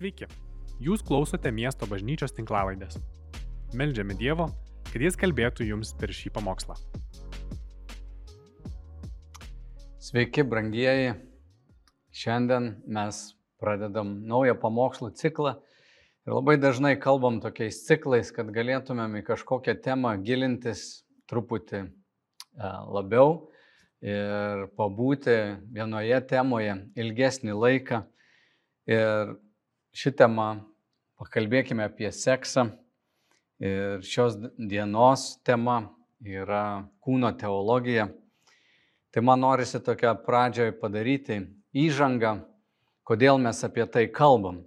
Sveiki, jūs klausote miesto bažnyčios tinklavaidės. Meldžiame Dievo, kad Jis kalbėtų jums per šį pamokslą. Sveiki, brangieji. Šiandien mes pradedam naują pamokslų ciklą ir labai dažnai kalbam tokiais ciklais, kad galėtumėm į kažkokią temą gilintis truputį e, labiau ir pabūti vienoje temoje ilgesnį laiką. Ir ši tema, pakalbėkime apie seksą. Ir šios dienos tema yra kūno teologija. Tai man norisi tokią pradžią padaryti įžangą, kodėl mes apie tai kalbam.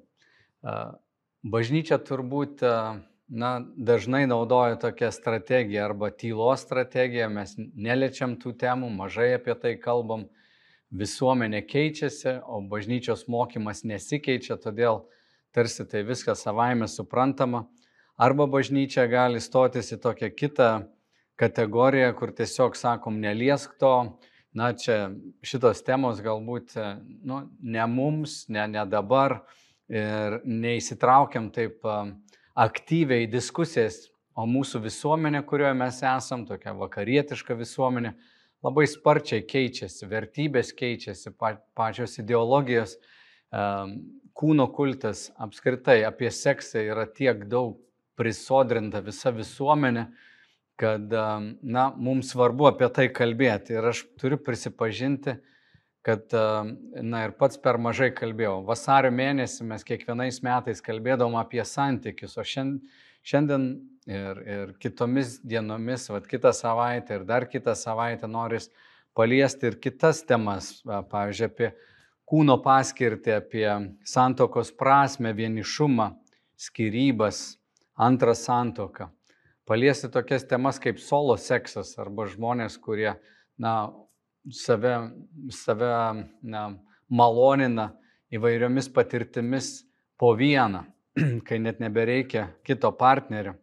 Bažnyčia turbūt na, dažnai naudoja tokią strategiją arba tylos strategiją, mes neliečiam tų temų, mažai apie tai kalbam, visuomenė keičiasi, o bažnyčios mokymas nesikeičia, todėl tarsi tai viskas savaime suprantama. Arba bažnyčia gali stotis į tokią kitą kategoriją, kur tiesiog sakom, neliesk to, na čia šitos temos galbūt nu, ne mums, ne, ne dabar ir neįsitraukiam taip aktyviai į diskusijas, o mūsų visuomenė, kurioje mes esam, tokia vakarietiška visuomenė, labai sparčiai keičiasi, vertybės keičiasi, pačios ideologijos, kūno kultas apskritai apie seksą yra tiek daug prisodrinta visa visuomenė, kad, na, mums svarbu apie tai kalbėti. Ir aš turiu prisipažinti, kad, na, ir pats per mažai kalbėjau. Vasario mėnesį mes kiekvienais metais kalbėdavom apie santykius, o šiandien, šiandien ir, ir kitomis dienomis, vad kitą savaitę ir dar kitą savaitę noris paliesti ir kitas temas, pavyzdžiui, apie kūno paskirtį, apie santokos prasme, vienišumą, skirybas, antrą santoką. Paliesti tokias temas kaip solo seksas arba žmonės, kurie na, save, save na, malonina įvairiomis patirtimis po vieną, kai net nebereikia kito partnerio.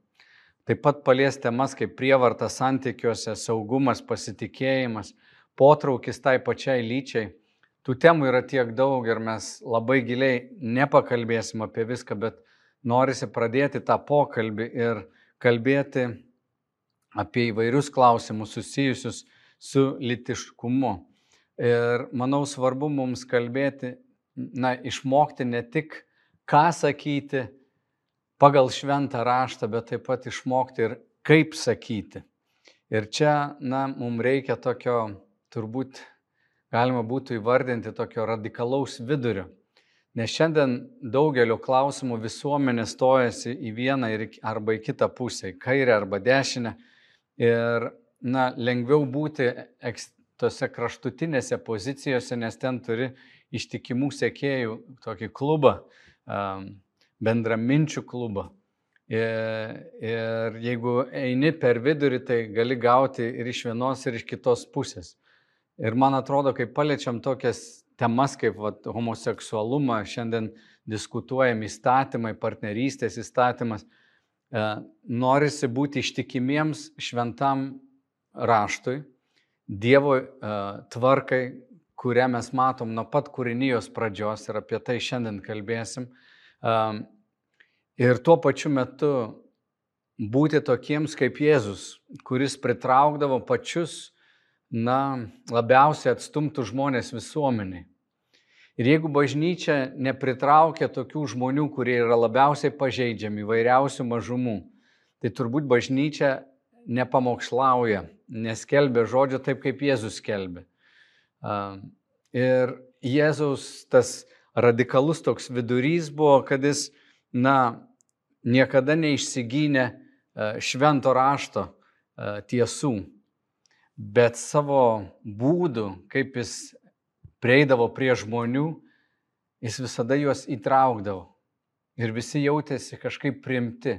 Taip pat palies temas kaip prievarta santykiuose, saugumas, pasitikėjimas, potraukis tai pačiai lyčiai tų temų yra tiek daug ir mes labai giliai nepakalbėsim apie viską, bet norisi pradėti tą pokalbį ir kalbėti apie įvairius klausimus susijusius su litiškumu. Ir manau svarbu mums kalbėti, na, išmokti ne tik ką sakyti pagal šventą raštą, bet taip pat išmokti ir kaip sakyti. Ir čia, na, mums reikia tokio turbūt galima būtų įvardinti tokio radikalaus vidurio. Nes šiandien daugelio klausimų visuomenė stojasi į vieną arba į kitą pusę, į kairę arba dešinę. Ir na, lengviau būti tose kraštutinėse pozicijose, nes ten turi ištikimų sekėjų tokį klubą, bendraminčių klubą. Ir, ir jeigu eini per vidurį, tai gali gauti ir iš vienos, ir iš kitos pusės. Ir man atrodo, kai paliečiam tokias temas kaip vat, homoseksualumą, šiandien diskutuojam įstatymai, partnerystės įstatymas, e, norisi būti ištikimiems šventam raštui, Dievo e, tvarkai, kurią mes matom nuo pat kūrinijos pradžios ir apie tai šiandien kalbėsim. E, ir tuo pačiu metu būti tokiems kaip Jėzus, kuris pritraukdavo pačius na, labiausiai atstumtų žmonės visuomeniai. Ir jeigu bažnyčia nepritraukia tokių žmonių, kurie yra labiausiai pažeidžiami, įvairiausių mažumų, tai turbūt bažnyčia nepamokslauja, neskelbia žodžio taip, kaip Jėzus skelbė. Ir Jėzaus tas radikalus toks vidurys buvo, kad jis, na, niekada neišsigynė švento rašto tiesų bet savo būdu, kaip jis prieidavo prie žmonių, jis visada juos įtraukdavo. Ir visi jautėsi kažkaip primti,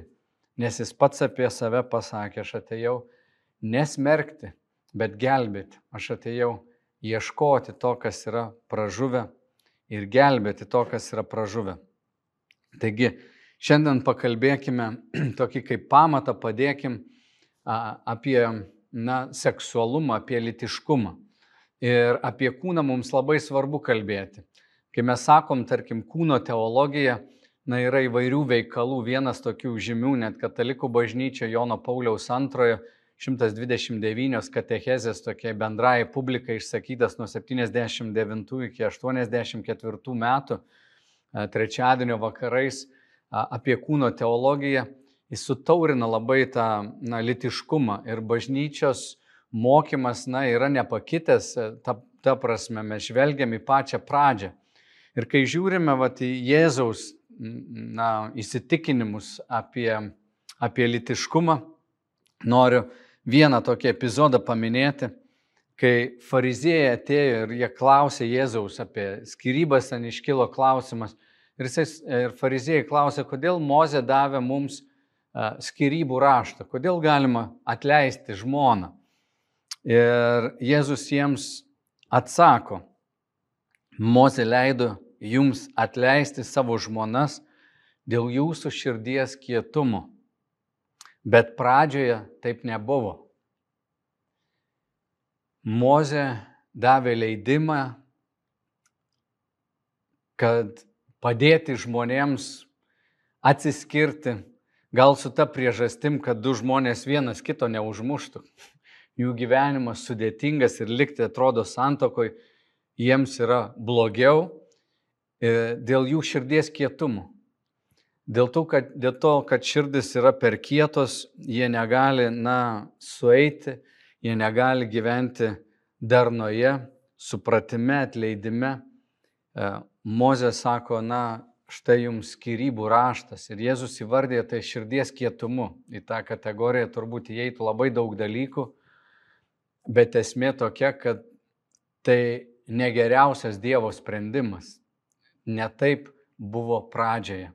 nes jis pats apie save pasakė, aš atėjau nesmerkti, bet gelbėti. Aš atėjau ieškoti to, kas yra pražuvę ir gelbėti to, kas yra pražuvę. Taigi, šiandien pakalbėkime tokį kaip pamatą, padėkim apie na, seksualumą, apie litiškumą. Ir apie kūną mums labai svarbu kalbėti. Kai mes sakom, tarkim, kūno teologija, na, yra įvairių veikalų. Vienas tokių žymių, net katalikų bažnyčia Jono Pauliaus antrojo 129 katechezės tokiai bendrai publikai išsakytas nuo 79 iki 84 metų, trečiadienio vakarais apie kūno teologiją. Jis sutaurina labai tą na, litiškumą ir bažnyčios mokymas na, yra nepakitęs, ta, ta prasme mes žvelgiam į pačią pradžią. Ir kai žiūrime vat, į Jėzaus na, įsitikinimus apie, apie litiškumą, noriu vieną tokį epizodą paminėti, kai fariziejai atėjo ir jie klausė Jėzaus apie skirybas, ten iškilo klausimas. Ir, jis, ir fariziejai klausė, kodėl Mozė davė mums skirybų raštą, kodėl galima atleisti žmoną. Ir Jėzus jiems atsako, Mozė leido jums atleisti savo žmonas dėl jūsų širdies kietumo. Bet pradžioje taip nebuvo. Moze davė leidimą, kad padėti žmonėms atsiskirti, gal su ta priežastim, kad du žmonės vienas kito neužmuštų. Jų gyvenimas sudėtingas ir likti atrodo santokoj, jiems yra blogiau e, dėl jų širdies kietumo. Dėl to, kad, dėl to, kad širdis yra per kietos, jie negali, na, sueiti, jie negali gyventi darnoje, supratime, atleidime. E, Mozė sako, na, štai jums skirybų raštas. Ir Jėzus įvardė tai širdies kietumu. Į tą kategoriją turbūt įeitų labai daug dalykų, bet esmė tokia, kad tai negeriausias Dievo sprendimas. Ne taip buvo pradžioje.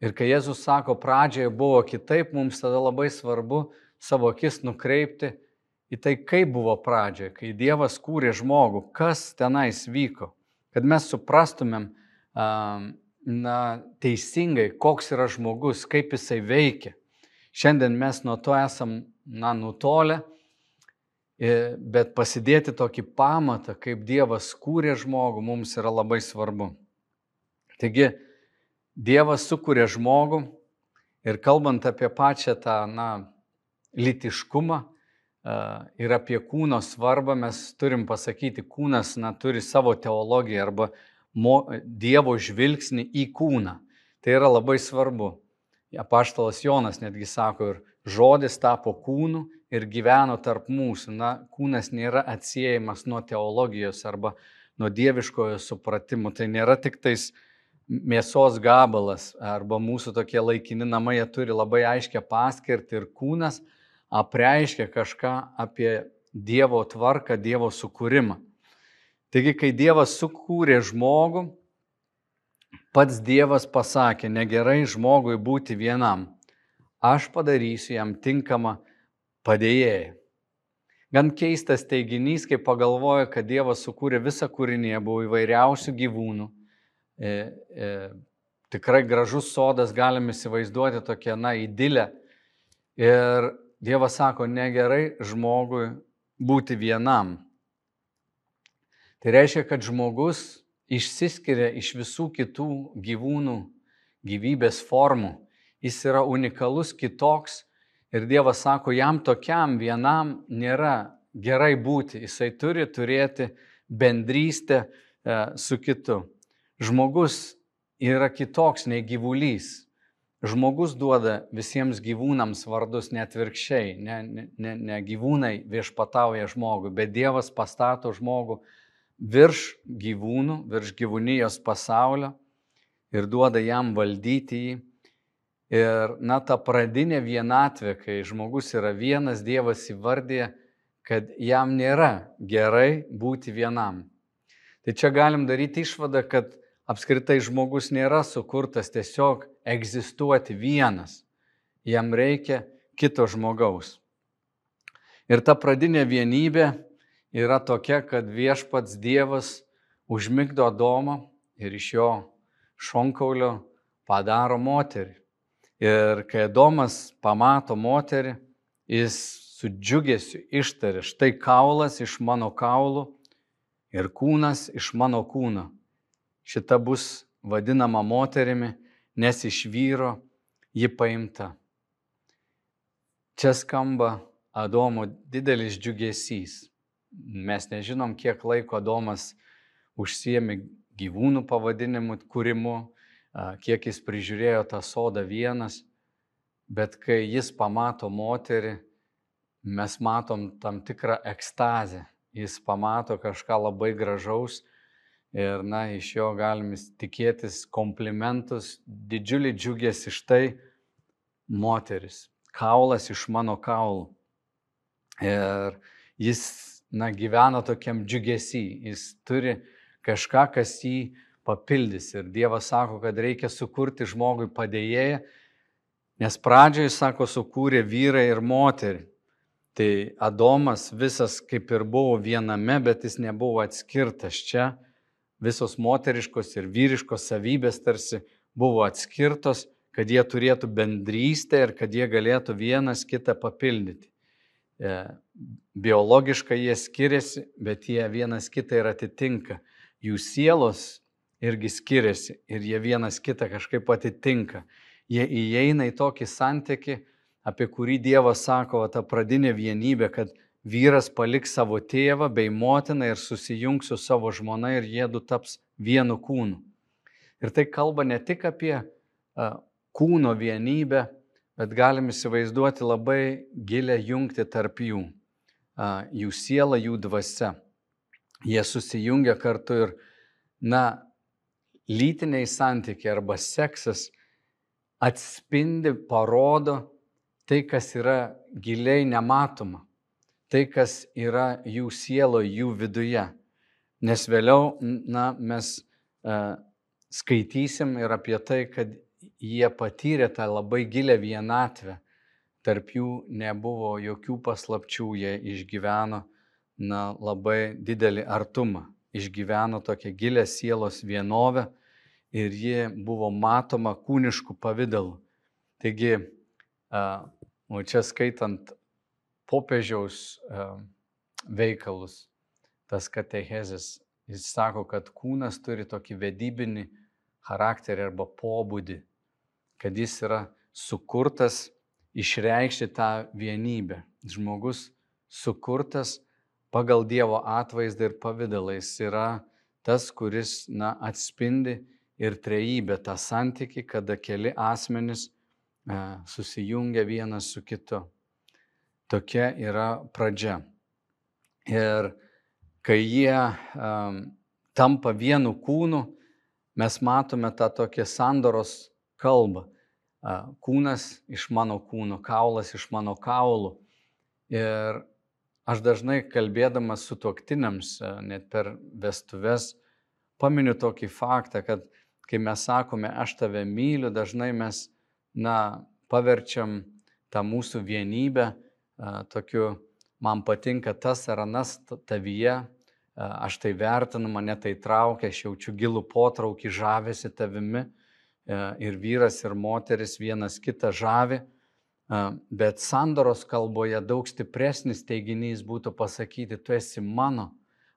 Ir kai Jėzus sako, pradžioje buvo kitaip, mums tada labai svarbu savo akis nukreipti į tai, kaip buvo pradžioje, kai Dievas kūrė žmogų, kas tenais vyko, kad mes suprastumėm na, teisingai, koks yra žmogus, kaip jisai veikia. Šiandien mes nuo to esam na, nutolę, bet pasidėti tokį pamatą, kaip Dievas kūrė žmogų, mums yra labai svarbu. Taigi, Dievas sukūrė žmogų ir kalbant apie pačią tą, na, litiškumą ir apie kūno svarbą, mes turim pasakyti, kūnas, na, turi savo teologiją arba mo, Dievo žvilgsnį į kūną. Tai yra labai svarbu. Apaštalas Jonas netgi sako, ir žodis tapo kūnu ir gyveno tarp mūsų. Na, kūnas nėra atsiejamas nuo teologijos arba nuo dieviškojo supratimo. Tai nėra tik tais uh, mėsos gabalas arba mūsų tokie laikini namai, jie turi labai aiškę paskirtį ir kūnas apreiškia kažką apie Dievo tvarką, Dievo sukūrimą. Taigi, kai Dievas sukūrė žmogų, pats Dievas pasakė, negerai žmogui būti vienam, aš padarysiu jam tinkamą padėjėją. Gan keistas teiginys, kai pagalvoja, kad Dievas sukūrė visą kūrinį, buvo įvairiausių gyvūnų, e, e, tikrai gražus sodas, galim įsivaizduoti tokią, na, įdilę. Ir Dievas sako, negerai žmogui būti vienam. Tai reiškia, kad žmogus išsiskiria iš visų kitų gyvūnų gyvybės formų. Jis yra unikalus, kitoks ir Dievas sako, jam tokiam vienam nėra gerai būti. Jisai turi turėti bendrystę e, su kitu. Žmogus yra kitoks nei gyvulys. Žmogus duoda visiems gyvūnams vardus net virkščiai. Ne, ne, ne gyvūnai viešpatauja žmogui, bet Dievas pastato žmogų virš gyvūnų, virš gyvūnijos pasaulio ir duoda jam valdyti jį. Ir, na, ta pradinė vienatvė, kai žmogus yra vienas, Dievas įvardė, kad jam nėra gerai būti vienam. Tai čia galim daryti išvadą, kad apskritai žmogus nėra sukurtas tiesiog egzistuoti vienas. Jam reikia kito žmogaus. Ir ta pradinė vienybė yra tokia, kad viešpats Dievas užmigdo Adomą ir iš jo šonkaulio padaro moterį. Ir kai Adomas pamato moterį, jis su džiugesiu ištarė, štai kaulas iš mano kaulų ir kūnas iš mano kūno šita bus vadinama moterimi nes iš vyro ji paimta. Čia skamba Adomo didelis džiugesys. Mes nežinom, kiek laiko Adomas užsiemi gyvūnų pavadinimų kūrimu, kiek jis prižiūrėjo tą sodą vienas, bet kai jis pamato moterį, mes matom tam tikrą ekstazę. Jis pamato kažką labai gražaus ir, na, iš jo galim tikėtis komplimentus, didžiulį džiugės iš tai moteris, kaulas iš mano kaulų. Ir jis, na, gyvena tokiam džiugesį, jis turi kažką, kas jį papildys. Ir Dievas sako, kad reikia sukurti žmogui padėjėją, nes pradžioje, sako, sukūrė vyrai ir moterį. Tai Adomas visas kaip ir buvo viename, bet jis nebuvo atskirtas čia. Visos moteriškos ir vyriškos savybės tarsi buvo atskirtos, kad jie turėtų bendrystę ir kad jie galėtų vienas kitą papildyti. E, biologiškai jie skiriasi, bet jie vienas kitą ir atitinka jų sielos irgi skiriasi ir jie vienas kitą kažkaip atitinka. Jie įeina į tokį santyki, apie kurį Dievas sako, ta pradinė vienybė, kad vyras paliks savo tėvą bei motiną ir susijungs su savo žmona ir jie du taps vienu kūnu. Ir tai kalba ne tik apie kūno vienybę, bet galim įsivaizduoti labai gilę jungti tarp jų. Jų siela, jų dvasia jie susijungia kartu ir, na, lytiniai santykiai arba seksas atspindi, parodo tai, kas yra giliai nematoma, tai, kas yra jų sielo, jų viduje. Nes vėliau, na, mes uh, skaitysim ir apie tai, kad jie patyrė tą labai gilę vienatvę. Tarp jų nebuvo jokių paslapčių, jie išgyveno na, labai didelį artumą, išgyveno tokią gilę sielos vienovę ir ji buvo matoma kūniškų pavydalų. Taigi, o čia skaitant popiežiaus veikalus, tas katechezis, jis sako, kad kūnas turi tokį vedybinį charakterį arba pobūdį, kad jis yra sukurtas išreikšti tą vienybę. Žmogus sukurtas pagal Dievo atvaizdą ir pavydalais yra tas, kuris na, atspindi ir trejybę tą santyki, kada keli asmenys e, susijungia vienas su kitu. Tokia yra pradžia. Ir kai jie um, tampa vienu kūnu, mes matome tą tokią sandoros kalbą. Uh, kūnas iš mano kūno, kaulas iš mano kaulų. Ir Aš dažnai kalbėdamas su tuoktiniams, e, net per vestuves, paminiu tokį faktą, kad kai mes sakome, aš tave myliu, dažnai mes, na, paverčiam tą mūsų vienybę tokiu, man patinka tas ar anas tavyje, aš tai vertinu, mane tai traukia, aš jaučiu gilų potraukį, žavėsi tavimi ir vyras ir moteris vienas kitą žavi. Bet sandoros kalboje daug stipresnis teiginys būtų pasakyti, tu esi mano,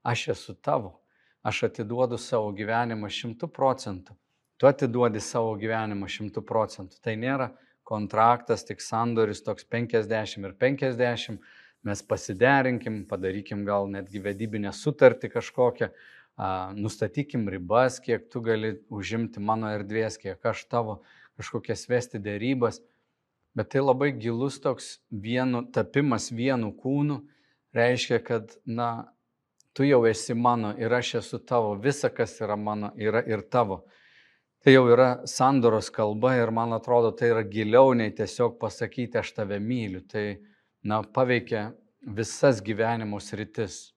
aš esu tavo, aš atiduodu savo gyvenimą šimtų procentų, tu atiduodi savo gyvenimą šimtų procentų. Tai nėra kontraktas, tik sandoris toks 50 ir 50, mes pasiderinkim, padarykim gal netgi vedybinę sutartį kažkokią, nustatykim ribas, kiek tu gali užimti mano erdvės, kiek aš tavo kažkokias vesti dėrybas Bet tai labai gilus toks vienu, tapimas vienu kūnu. Reiškia, kad, na, tu jau esi mano ir aš esu tavo, visa, kas yra mano, yra ir tavo. Tai jau yra sandoros kalba ir man atrodo, tai yra giliau nei tiesiog pasakyti, aš tave myliu. Tai, na, paveikia visas gyvenimo sritis.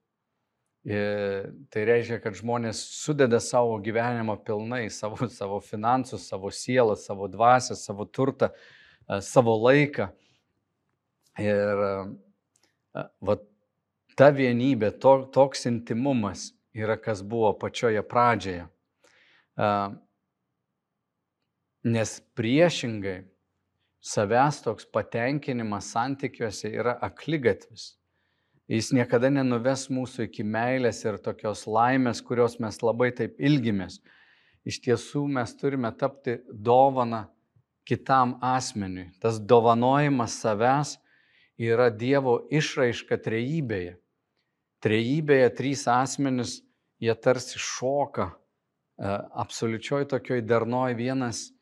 Ir tai reiškia, kad žmonės sudeda savo gyvenimą pilnai, savo, savo finansus, savo sielą, savo dvasę, savo turtą savo laiką. Ir va, ta vienybė, to, toks intimumas yra kas buvo pačioje pradžioje. Nes priešingai savęs toks patenkinimas santykiuose yra aklygatvis. Jis niekada nenuves mūsų iki meilės ir tokios laimės, kurios mes labai taip ilgimės. iš tiesų mes turime tapti dovana kitam asmeniui. Tas dovanojimas savęs yra Dievo išraiška trejybėje. Trejybėje trys asmenys, jie tarsi šoka e, absoliučioj tokioj darnoj vienas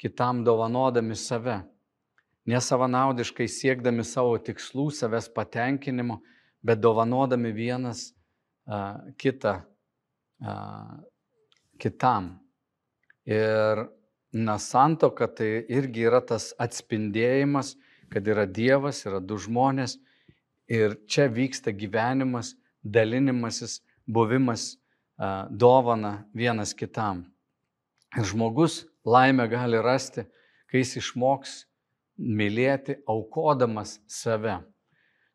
kitam dovanodami save. Nesavanaudiškai siekdami savo tikslų, savęs patenkinimo, bet dovanodami vienas uh, kitą uh, kitam. Ir na, santoka tai irgi yra tas atspindėjimas, kad yra Dievas, yra du žmonės ir čia vyksta gyvenimas, dalinimasis, buvimas dovana vienas kitam. Ir žmogus laimę gali rasti, kai jis išmoks mylėti, aukodamas save.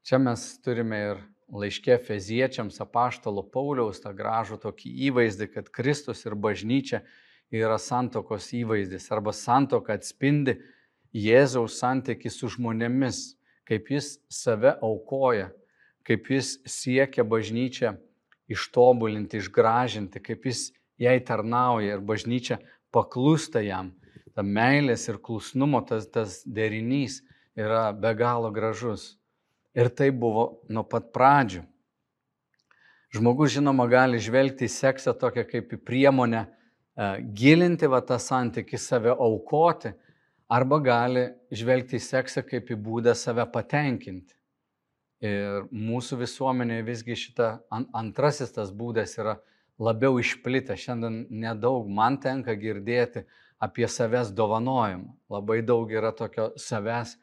Čia mes turime ir laiškė feziečiams apaštalo Pauliaus tą gražų tokį įvaizdį, kad Kristus ir bažnyčia yra santokos įvaizdis arba santoka atspindi Jėzaus santyki su žmonėmis, kaip jis save aukoja, kaip jis siekia bažnyčią ištobulinti, išgražinti, kaip jis jai tarnauja ir bažnyčia paklūsta jam. Ta meilės ir klusnumo tas, tas derinys yra be galo gražus. Ir tai buvo nuo pat pradžių. Žmogus, žinoma, gali žvelgti į seksą tokią kaip į priemonę e, gilinti va tą santykių, save aukoti, arba gali žvelgti į seksą kaip į būdą save patenkinti. Ir mūsų visuomenėje visgi šita antrasis tas būdas yra labiau išplitę. Šiandien nedaug man tenka girdėti apie savęs dovanojimą. Labai daug yra tokio savęs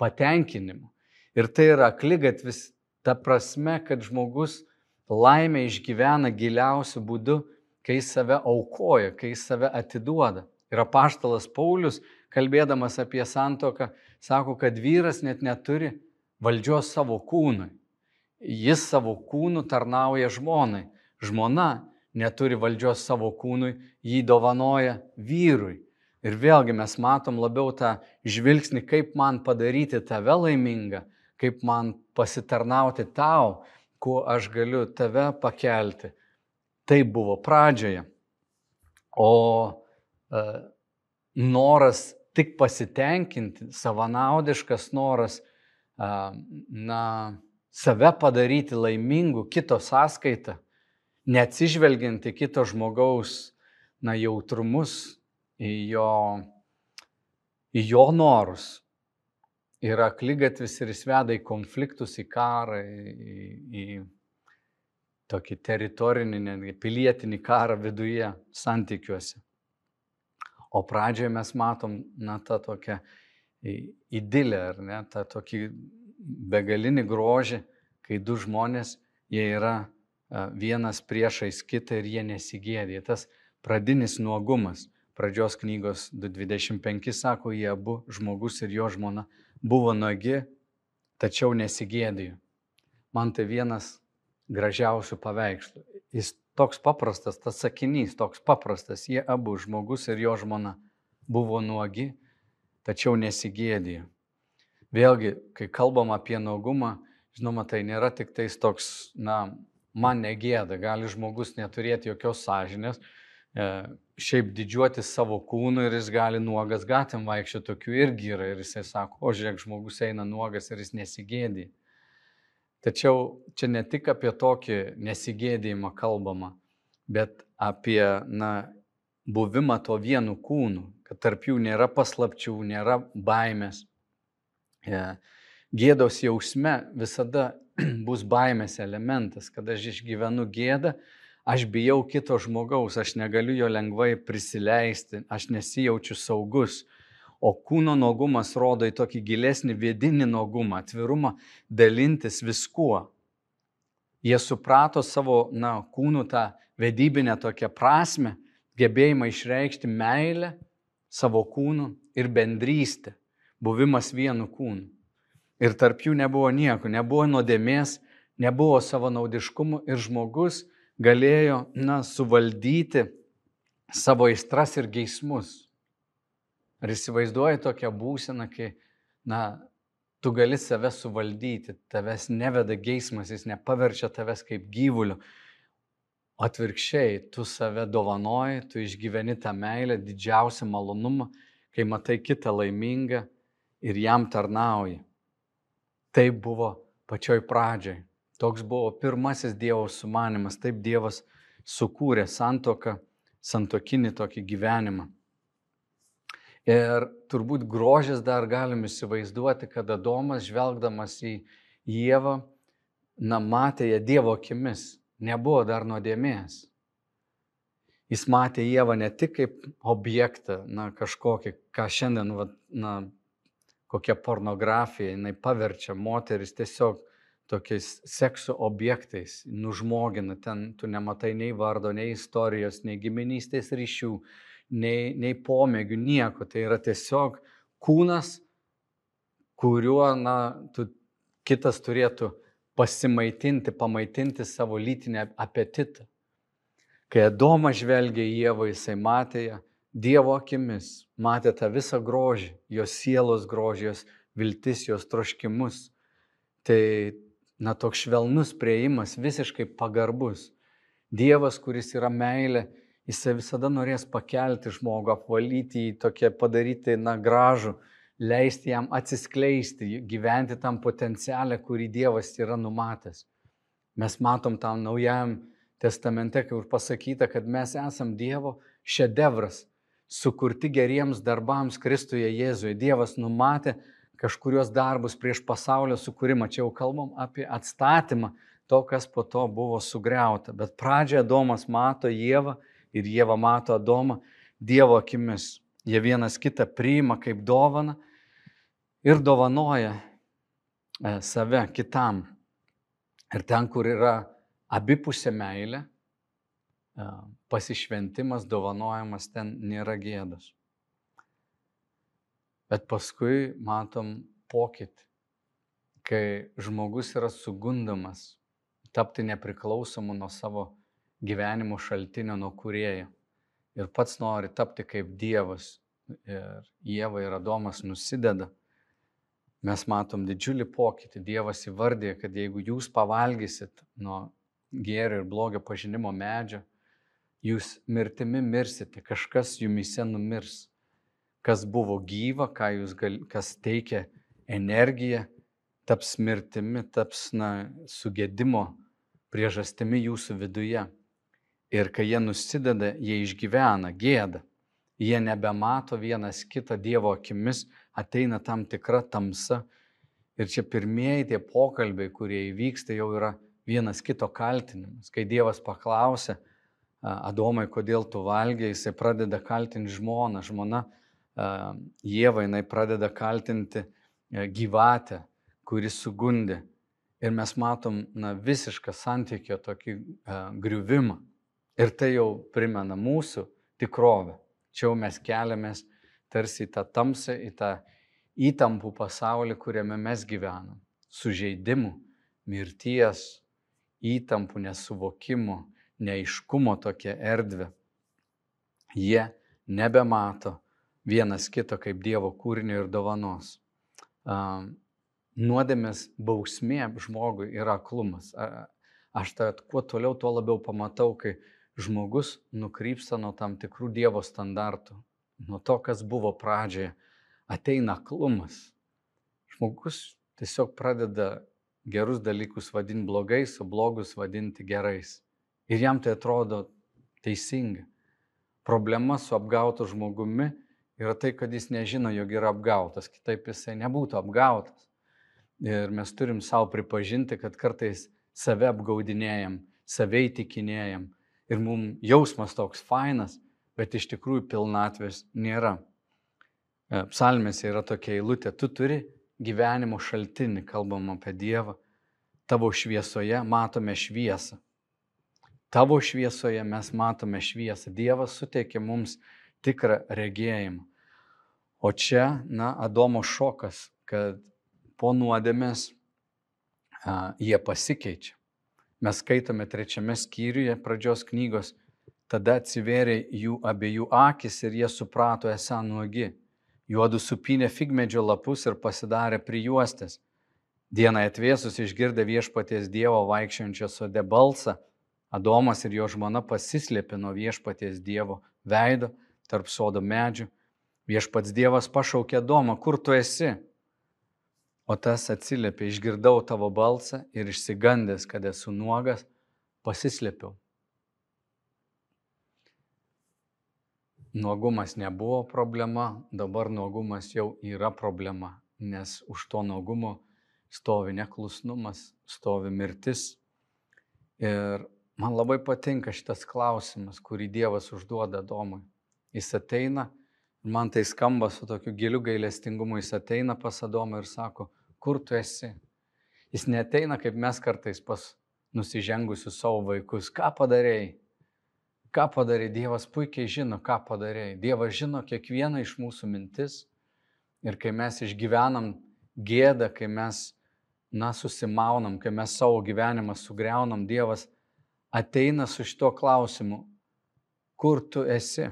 patenkinimo. Ir tai yra klygatvis ta prasme, kad žmogus laimę išgyvena giliausiu būdu, kai jis save aukoja, kai jis save atiduoda. Ir apaštalas Paulius, kalbėdamas apie santoką, sako, kad vyras net neturi valdžios savo kūnui. Jis savo kūnų tarnauja žmonai. Žmona neturi valdžios savo kūnui, jį dovanoja vyrui. Ir vėlgi mes matom labiau tą žvilgsnį, kaip man padaryti tave laimingą, kaip man pasitarnauti tau, kuo aš galiu tave pakelti. Tai buvo pradžioje. O e, noras tik pasitenkinti, savanaudiškas noras, e, na, save padaryti laimingu kito sąskaitą, neatsižvelgiant į kito žmogaus na, jautrumus, į jo, į jo norus. Yra klygatvis ir jis veda į konfliktus, į karą, į, į tokį teritorinį, netgi pilietinį karą viduje, santykiuose. O pradžioje mes matom, na, tą tokią idilę, ar ne, tą tokį begalinį grožį, kai du žmonės, jie yra vienas priešais kitą ir jie nesigėdė. Tas pradinis nuogumas. Pradžios knygos 2.25 sako, jie abu, žmogus ir jo žmona, buvo nuogi, tačiau nesigėdėjo. Man tai vienas gražiausių paveikslų. Jis toks paprastas, tas sakinys toks paprastas. Jie abu, žmogus ir jo žmona, buvo nuogi, tačiau nesigėdėjo. Vėlgi, kai kalbam apie nuogumą, žinoma, tai nėra tik tais toks, na, man negėda, gali žmogus neturėti jokios sąžinės, e, šiaip didžiuoti savo kūnu ir jis gali nuogas gatvėm vaikščioti, tokių irgi yra ir jisai sako, o žiūrėk, žmogus eina nuogas ir jis nesigėdė. Tačiau čia ne tik apie tokį nesigėdėjimą kalbama, bet apie na, buvimą to vienu kūnu, kad tarp jų nėra paslapčių, nėra baimės. E, gėdos jausme visada bus baimės elementas, kad aš išgyvenu gėdą, aš bijau kito žmogaus, aš negaliu jo lengvai prisileisti, aš nesijaučiu saugus. O kūno nuogumas rodo į tokį gilesnį vidinį nuogumą, atvirumą dalintis viskuo. Jie suprato savo na, kūnų tą vedybinę tokią prasme, gebėjimą išreikšti meilę savo kūnų ir bendrystę, buvimas vienu kūnu. Ir tarp jų nebuvo nieko, nebuvo nuodėmės, nebuvo savanaudiškumo ir žmogus galėjo, na, suvaldyti savo aistras ir geismus. Ar įsivaizduoji tokią būseną, kai, na, tu gali save suvaldyti, tavęs neveda geismas, jis nepaverčia tavęs kaip gyvuliu, Atvirkščiai, tu save dovanoji, tu išgyveni tą meilę, didžiausią malonumą, kai matai kitą laimingą ir jam tarnauji. Taip buvo pačioj pradžiai. Toks buvo pirmasis Dievo sumanimas. Taip Dievas sukūrė santoką, santokinį tokį gyvenimą. Ir turbūt grožis dar galim įsivaizduoti, kad Adomas žvelgdamas į Jėvą, na, matė ją Dievo akimis, nebuvo dar nuodėmės. Jis matė Jėvą ne tik kaip objektą, na, kažkokį, ką šiandien, va, na, kokia pornografija, jinai paverčia moteris tiesiog tokiais sekso objektais, nužmogina, ten tu nematai nei vardo, nei istorijos, nei giminystės ryšių, nei, nei pomėgių, nieko. Tai yra tiesiog kūnas, kuriuo, na, tu, kitas turėtų pasimaitinti, pamaitinti savo lytinę apetitą. Kai Adomas žvelgia į Dievą, jisai matė ją Dievo akimis, matė tą visą grožį, jos sielos grožį, jos viltis, jos troškimus. Tai, na, toks švelnus prieimas, visiškai pagarbus. Dievas, kuris yra meilė, jisai visada norės pakelti žmogų, apvalyti jį, tokie padaryti, na, gražų, leisti jam atsiskleisti, gyventi tam potencialę, kurį Dievas yra numatęs. Mes matom tam naujam testamente, kur pasakyta, kad mes esam Dievo šedevras, sukurti geriems darbams Kristuje Jėzuje. Dievas numatė kažkurios darbus prieš pasaulio sukūrimą. Čia jau kalbam apie atstatymą to, kas po to buvo sugriauta. Bet pradžioje Adomas mato Jėvą ir Jėva mato Adomą Dievo akimis. Jie vienas kitą priima kaip dovana ir dovanoja e, save kitam. Ir ten, kur yra abipusė meilė, pasišventimas, dovanojimas, ten nėra gėdas. Bet paskui matom pokytį, kai žmogus yra sugundamas tapti nepriklausomu nuo savo gyvenimo šaltinio, nuo kurėjo. Ir pats nori tapti kaip Dievas. Ir Jėva ir Adomas nusideda mes matom didžiulį pokytį. Dievas įvardė, kad jeigu jūs pavalgysit nuo gėrio ir blogio pažinimo medžio, jūs mirtimi mirsite, kažkas jumise numirs. Kas buvo gyva, gal, kas teikia energiją, taps mirtimi, taps na, sugėdimo priežastimi jūsų viduje. Ir kai jie nusideda, jie išgyvena gėdą. Jie nebemato vienas kitą Dievo akimis, ateina tam tikra tamsa. Ir čia pirmieji tie pokalbiai, kurie įvyksta, jau yra vienas kito kaltinimas. Kai Dievas paklausė, Adomai, kodėl tu valgiai, jisai pradeda kaltinti žmoną, žmona Jėva, jinai pradeda kaltinti gyvatę, kuris sugundė. Ir mes matom na, visišką santykio tokį uh, griuvimą. Ir tai jau primena mūsų tikrovę. Čia jau mes keliamės tarsi į tą tamsą, į tą įtampų pasaulį, kuriame mes gyvenam. Sužeidimų, mirties, įtampų, nesuvokimų, neiškumo tokia erdvė. Jie nebemato vienas kito kaip Dievo kūrinio ir dovanos. Nuodėmės bausmė žmogui yra aklumas. Aš tą kuo toliau, tuo labiau pamatau, kai žmogus nukrypsta nuo tam tikrų Dievo standartų, nuo to, kas buvo pradžioje, ateina aklumas. Žmogus tiesiog pradeda gerus dalykus vadinti blogais, o blogus vadinti gerais. Ir jam tai atrodo teisinga. Problema su apgautu žmogumi yra tai, kad jis nežino, jog yra apgautas, kitaip jisai nebūtų apgautas. Ir mes turim savo pripažinti, kad kartais save apgaudinėjam, save įtikinėjam ir mums jausmas toks fainas, bet iš tikrųjų pilnatvės nėra. E, psalmėse yra tokia eilutė, tu turi gyvenimo šaltinį, kalbam apie Dievą, tavo šviesoje matome šviesą. Tavo šviesoje mes matome šviesą. Dievas suteikia mums tikrą regėjimą. O čia, na, Adomo šokas, kad po nuodėmės a, jie pasikeičia. Mes skaitome trečiame skyriuje pradžios knygos, tada atsivėrė jų abiejų akis ir jie suprato esą nuogi. Juodu supinė figmedžio lapus ir pasidarė prijuostės. Dieną atvėsus išgirdę viešpaties Dievo vaikščiančio sode balsą, Adomas ir jo žmona pasislėpė nuo viešpaties Dievo veido tarp sodo medžių. Viešpats Dievas pašaukė Adomą, kur tu esi? O tas atsiliepė, išgirdau tavo balsą ir išsigandęs, kad esu nuogas, pasislėpiau. Nuogumas nebuvo problema, dabar nuogumas jau yra problema, nes už to nuogumo stovi neklusnumas, stovi mirtis. Ir man labai patinka šitas klausimas, kurį Dievas užduoda Domui. Jis ateina, man tai skamba su tokiu giliu gailestingumu, jis ateina pas Adomą ir sako, kur tu esi. Jis neteina kaip mes kartais pas nusižengusius savo vaikus. Ką padarėjai? Ką padarėjai? Dievas puikiai žino, ką padarėjai. Dievas žino kiekvieną iš mūsų mintis. Ir kai mes išgyvenam gėdą, kai mes, na, susimaunam, kai mes savo gyvenimą sugriaunam, Dievas ateina su šito klausimu, kur tu esi.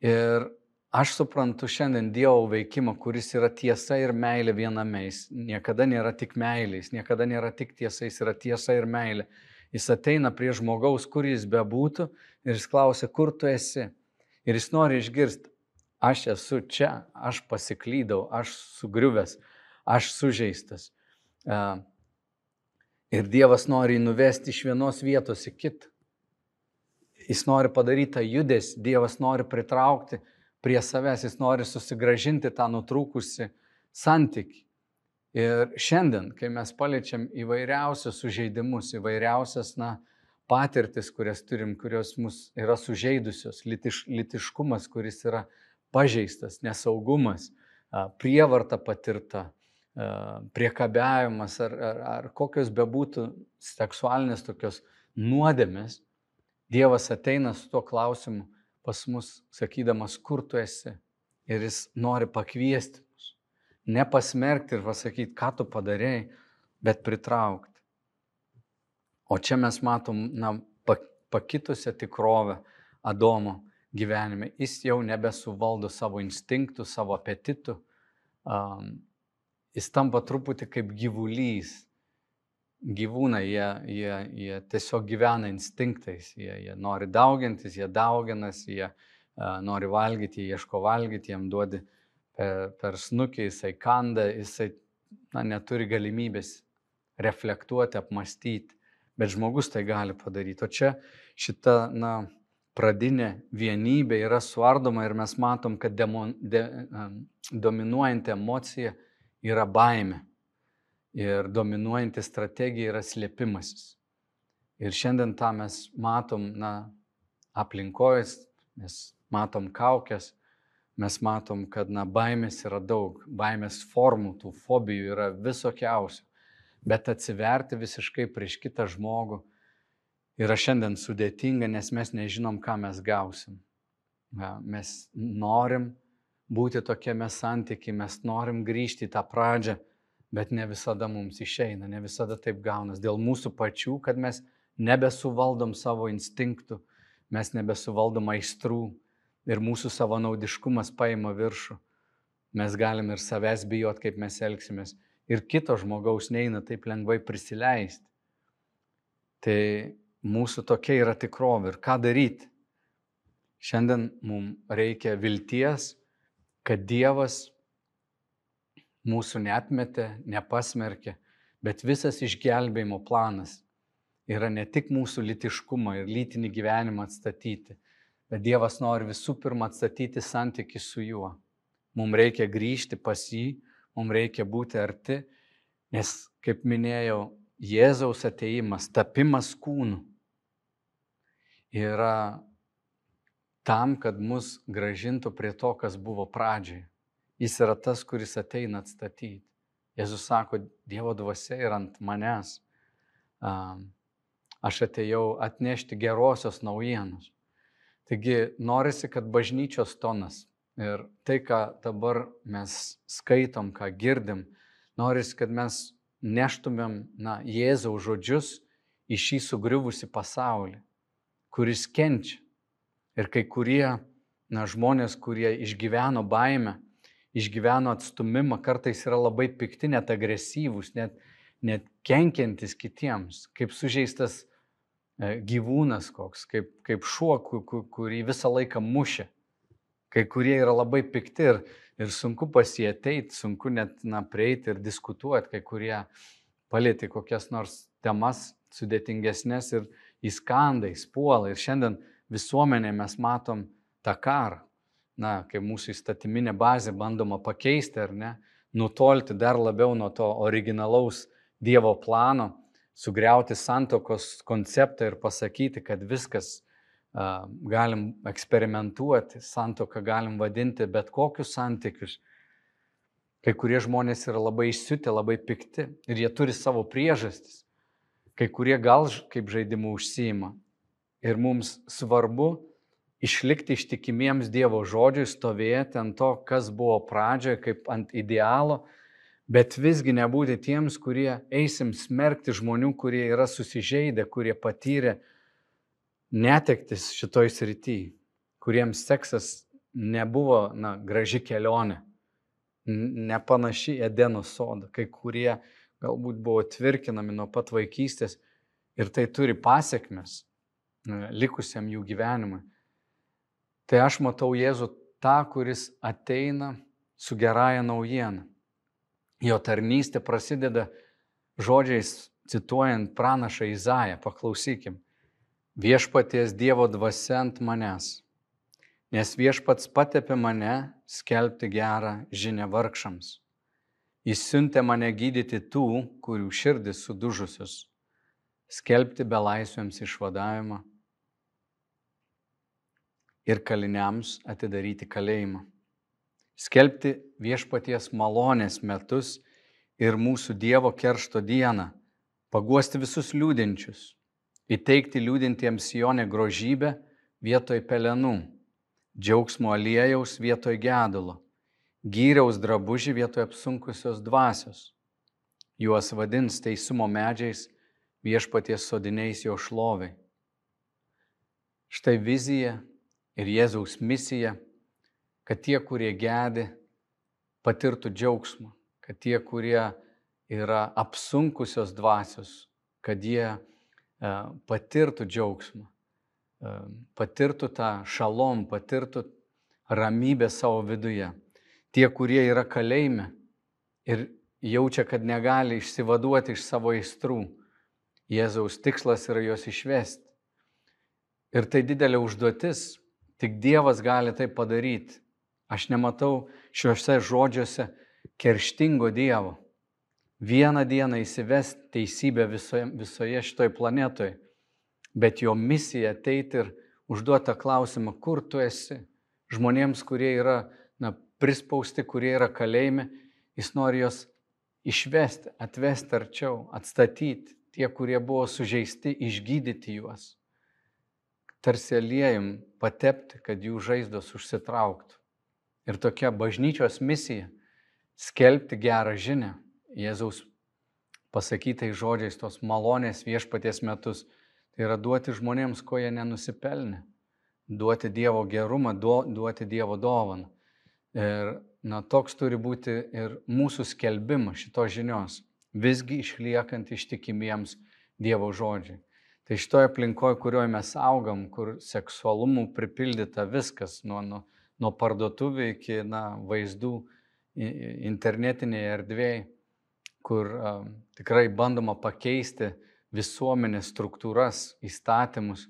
Ir Aš suprantu šiandien Dievo veikimą, kuris yra tiesa ir meilė viename. Jis niekada nėra tik meilė, jis niekada nėra tik tiesa, jis yra tiesa ir meilė. Jis ateina prie žmogaus, kur jis bebūtų ir jis klausia, kur tu esi. Ir jis nori išgirsti, aš esu čia, aš pasiklydau, aš sugriuvęs, aš sužeistas. Ir Dievas nori nuvesti iš vienos vietos į kitą. Jis nori padaryti tą judesį, Dievas nori pritraukti prie savęs, jis nori susigražinti tą nutrūkusi santyki. Ir šiandien, kai mes paliečiam įvairiausius sužeidimus, įvairiausias, na, patirtis, kurias turim, kurios mus yra sužeidusios, litiš, litiškumas, kuris yra pažeistas, nesaugumas, prievarta patirta, priekabiavimas ar, ar, ar kokios bebūtų seksualinės tokios nuodėmės, Dievas ateina su tuo klausimu, pas mus, sakydamas, kur tu esi. Ir jis nori pakviesti mus. Nepasmerkti ir pasakyti, ką tu padarėjai, bet pritraukti. O čia mes matom na, pakitusią tikrovę Adomo gyvenime. Jis jau nebesuvaldo savo instinktų, savo apetitų. Um, jis tampa truputį kaip gyvulys. Gyvūnai, jie, jie, jie tiesiog gyvena instinktais, jie, jie nori daugintis, jie dauginasi, jie uh, nori valgyti, jie ieško valgyti, jiem duodi per, per snukį, jisai kanda, jisai na, neturi galimybės reflektuoti, apmastyti, bet žmogus tai gali padaryti. O čia šita na, pradinė vienybė yra suardoma ir mes matom, kad demon, de, dominuojanti emocija yra baime ir dominuojanti strategija yra slėpimasis. Ir šiandien tą mes matom, na, aplinkojas, mes matom kaukės, mes matom, kad, na, baimės yra daug, baimės formų, tų fobijų yra visokiausių, bet atsiverti visiškai prieš kitą žmogų yra šiandien sudėtinga, nes mes nežinom, ką mes gausim. Mes norim būti tokiame santykiai, mes norim grįžti į tą pradžią, bet ne visada mums išeina, ne visada taip gaunas. Dėl mūsų pačių, kad mes nebesuvaldom savo instinktų, mes nebesuvaldom aistrų ir mūsų savanaudiškumas paima viršų. Mes galim ir savęs bijot, kaip mes elgsimės. Ir kito žmogaus neina taip lengvai prisileisti. Tai mūsų tokia yra tikrovė. Ir ką daryti? Šiandien mums reikia vilties, kad Dievas mūsų netmetė, nepasmerkė, bet visas išgelbėjimo planas yra ne tik mūsų litiškumą ir lytinį gyvenimą atstatyti, bet Dievas nori visų pirma atstatyti santyki su juo. Mums reikia grįžti pas jį, mums reikia būti arti, nes, kaip minėjau, Jėzaus ateimas, tapimas kūnu yra tam, kad mus gražintų prie to, kas buvo pradžioje. Jis yra tas, kuris ateina atstatyti. Jėzus sako, Dievo dvasia yra ant manęs. Aš atėjau atnešti gerosios naujienos. Taigi norisi, kad bažnyčios tonas ir tai, ką dabar mes skaitom, ką girdim, norisi, kad mes neštumėm na, Jėzaus žodžius į šį sugriuvusi pasaulį, kuris kenčia. Ir kai kurie na, žmonės, kurie išgyveno baimę, išgyveno atstumimą, kartais yra labai pikti, net agresyvūs, net, net kenkiantis kitiems, kaip sužeistas gyvūnas koks, kaip, kaip šuo, kurį visą laiką mušia. Kai kurie yra labai pikti ir, ir sunku pasieteiti, sunku net na, prieiti ir diskutuoti, kai kurie palėti kokias nors temas sudėtingesnės ir įskandai, spuola. Ir šiandien visuomenėje mes matom tą karą. Na, kai mūsų įstatyminė bazė bandoma pakeisti ar ne, nutolti dar labiau nuo to originalaus Dievo plano, sugriauti santokos konceptą ir pasakyti, kad viskas galim eksperimentuoti, santoką galim vadinti bet kokius santykius. Kai kurie žmonės yra labai išsiutę, labai pikti ir jie turi savo priežastis. Kai kurie gal kaip žaidimų užsijima. Ir mums svarbu išlikti ištikimiems Dievo žodžiui, stovėti ant to, kas buvo pradžioje, kaip ant idealo, bet visgi nebūti tiems, kurie eisim smerkti žmonių, kurie yra susižeidę, kurie patyrė netektis šitoj srity, kuriems seksas nebuvo na, graži kelionė, nepanaši Edeno sodą, kai kurie galbūt buvo tvirkinami nuo pat vaikystės ir tai turi pasiekmes likusiam jų gyvenimui. Tai aš matau Jėzų tą, kuris ateina su gerąją naujieną. Jo tarnystė prasideda žodžiais cituojant pranašą Izaiją. Paklausykim. Viešpaties Dievo dvasia ant manęs, nes viešpats patepė mane skelbti gerą žinę vargšams. Jis siuntė mane gydyti tų, kurių širdis sudužusius, skelbti belaisviams išvadavimą ir kaliniams atidaryti kalėjimą, skelbti viešpaties malonės metus ir mūsų Dievo keršto dieną, paguosti visus liūdinčius. Įteikti liūdintiems Jonė grožybę vietoj pelenų, džiaugsmo aliejaus vietoj gedulo, gyriaus drabužį vietoj apsunkusios dvasios. Juos vadins teisumo medžiais viešpaties sodiniais jo šloviai. Štai vizija ir Jėzaus misija, kad tie, kurie gedi, patirtų džiaugsmą, kad tie, kurie yra apsunkusios dvasios, kad jie E, patirtų džiaugsmą, e, patirtų tą šalom, patirtų ramybę savo viduje. Tie, kurie yra kalėjime ir jaučia, kad negali išsivaduoti iš savo aistrų, Jėzaus tikslas yra juos išvesti. Ir tai didelė užduotis, tik Dievas gali tai padaryti. Aš nematau šiuose žodžiuose kerštingo Dievo vieną dieną įsivesti teisybę visoje, visoje šitoj planetoje, bet jo misija ateiti ir užduoti klausimą, kur tu esi. Žmonėms, kurie yra na, prispausti, kurie yra kalėjime, jis nori juos išvesti, atvesti arčiau, atstatyti. Tie, kurie buvo sužeisti, išgydyti juos. Tarsi aliejum patepti, kad jų žaizdos užsitrauktų. Ir tokia bažnyčios misija - skelbti gerą žinę, Jėzaus pasakytais žodžiais tos malonės viešpaties metus. Tai yra duoti žmonėms, ko jie nenusipelnė. Duoti Dievo gerumą, duoti Dievo dovaną. Ir na, toks turi būti ir mūsų skelbimas šitos žinios, visgi išliekant ištikimiems Dievo žodžiai. Tai šitoje aplinkoje, kurioje mes augam, kur seksualumų pripildyta viskas, nuo, nuo, nuo parduotuvių iki na, vaizdų internetinėje erdvėje, kur a, tikrai bandoma pakeisti visuomenės struktūras, įstatymus.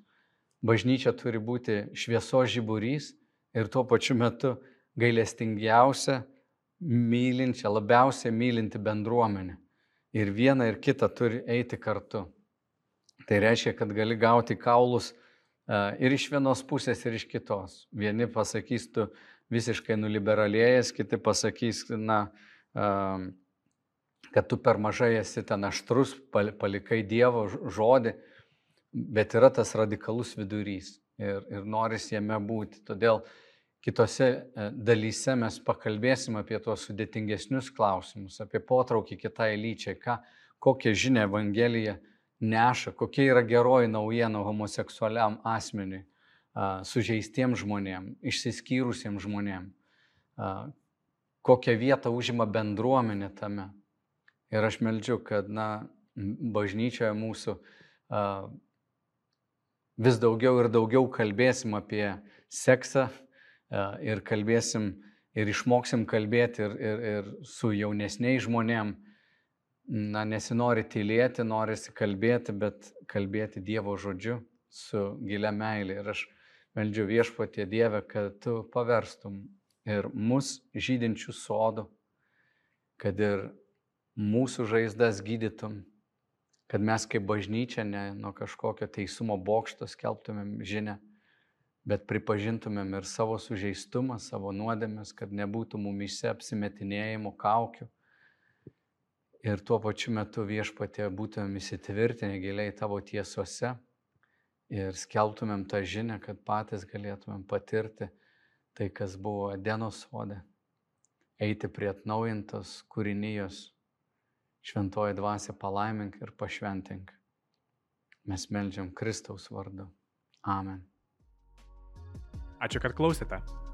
Bažnyčia turi būti šviesos žiburys ir tuo pačiu metu gailestingiausia, mylinčia, labiausiai mylinti bendruomenė. Ir viena ir kita turi eiti kartu. Tai reiškia, kad gali gauti kaulus ir iš vienos pusės, ir iš kitos. Vieni pasakys, tu visiškai nuliberalėjęs, kiti pasakys, na, kad tu per mažai esi ten aštrus, palikai Dievo žodį, bet yra tas radikalus vidurys ir, ir noris jame būti. Todėl kitose e, dalyse mes pakalbėsim apie tuos sudėtingesnius klausimus, apie potraukį kitai lyčiai, ką, kokią žinę Evangelija neša, kokia yra geroji naujiena homoseksualiam asmeniui, sužeistiems žmonėms, išsiskyrusiems žmonėms, kokią vietą užima bendruomenė tame. Ir aš meldžiu, kad, na, bažnyčioje mūsų vis daugiau ir daugiau kalbėsim apie seksą ir kalbėsim ir išmoksim kalbėti ir, ir, ir su jaunesniais žmonėm. Na, nesinori tylėti, norisi kalbėti, bet kalbėti Dievo žodžiu su gilia meilė. Ir aš meldžiu viešpatie Dievę, kad tu paverstum ir mus žydinčių sodų, kad ir mūsų žaizdas gydytum, kad mes kaip bažnyčia ne nuo kažkokio teisumo bokšto skelbtumėm žinę, bet pripažintumėm ir savo sužeistumą, savo nuodėmės, kad nebūtų mumise apsimetinėjimo kaukių. Ir tuo pačiu metu viešpatė būtumėm įsitvirtinę giliai tavo tiesose ir skelbtumėm tą žinę, kad patys galėtumėm patirti tai, kas buvo Edeno sode, eiti prie atnaujintos kūrinijos šventoji dvasia palaimink ir pašventink. Mes melžiam Kristaus vardu. Amen. Ačiū, kad klausėte.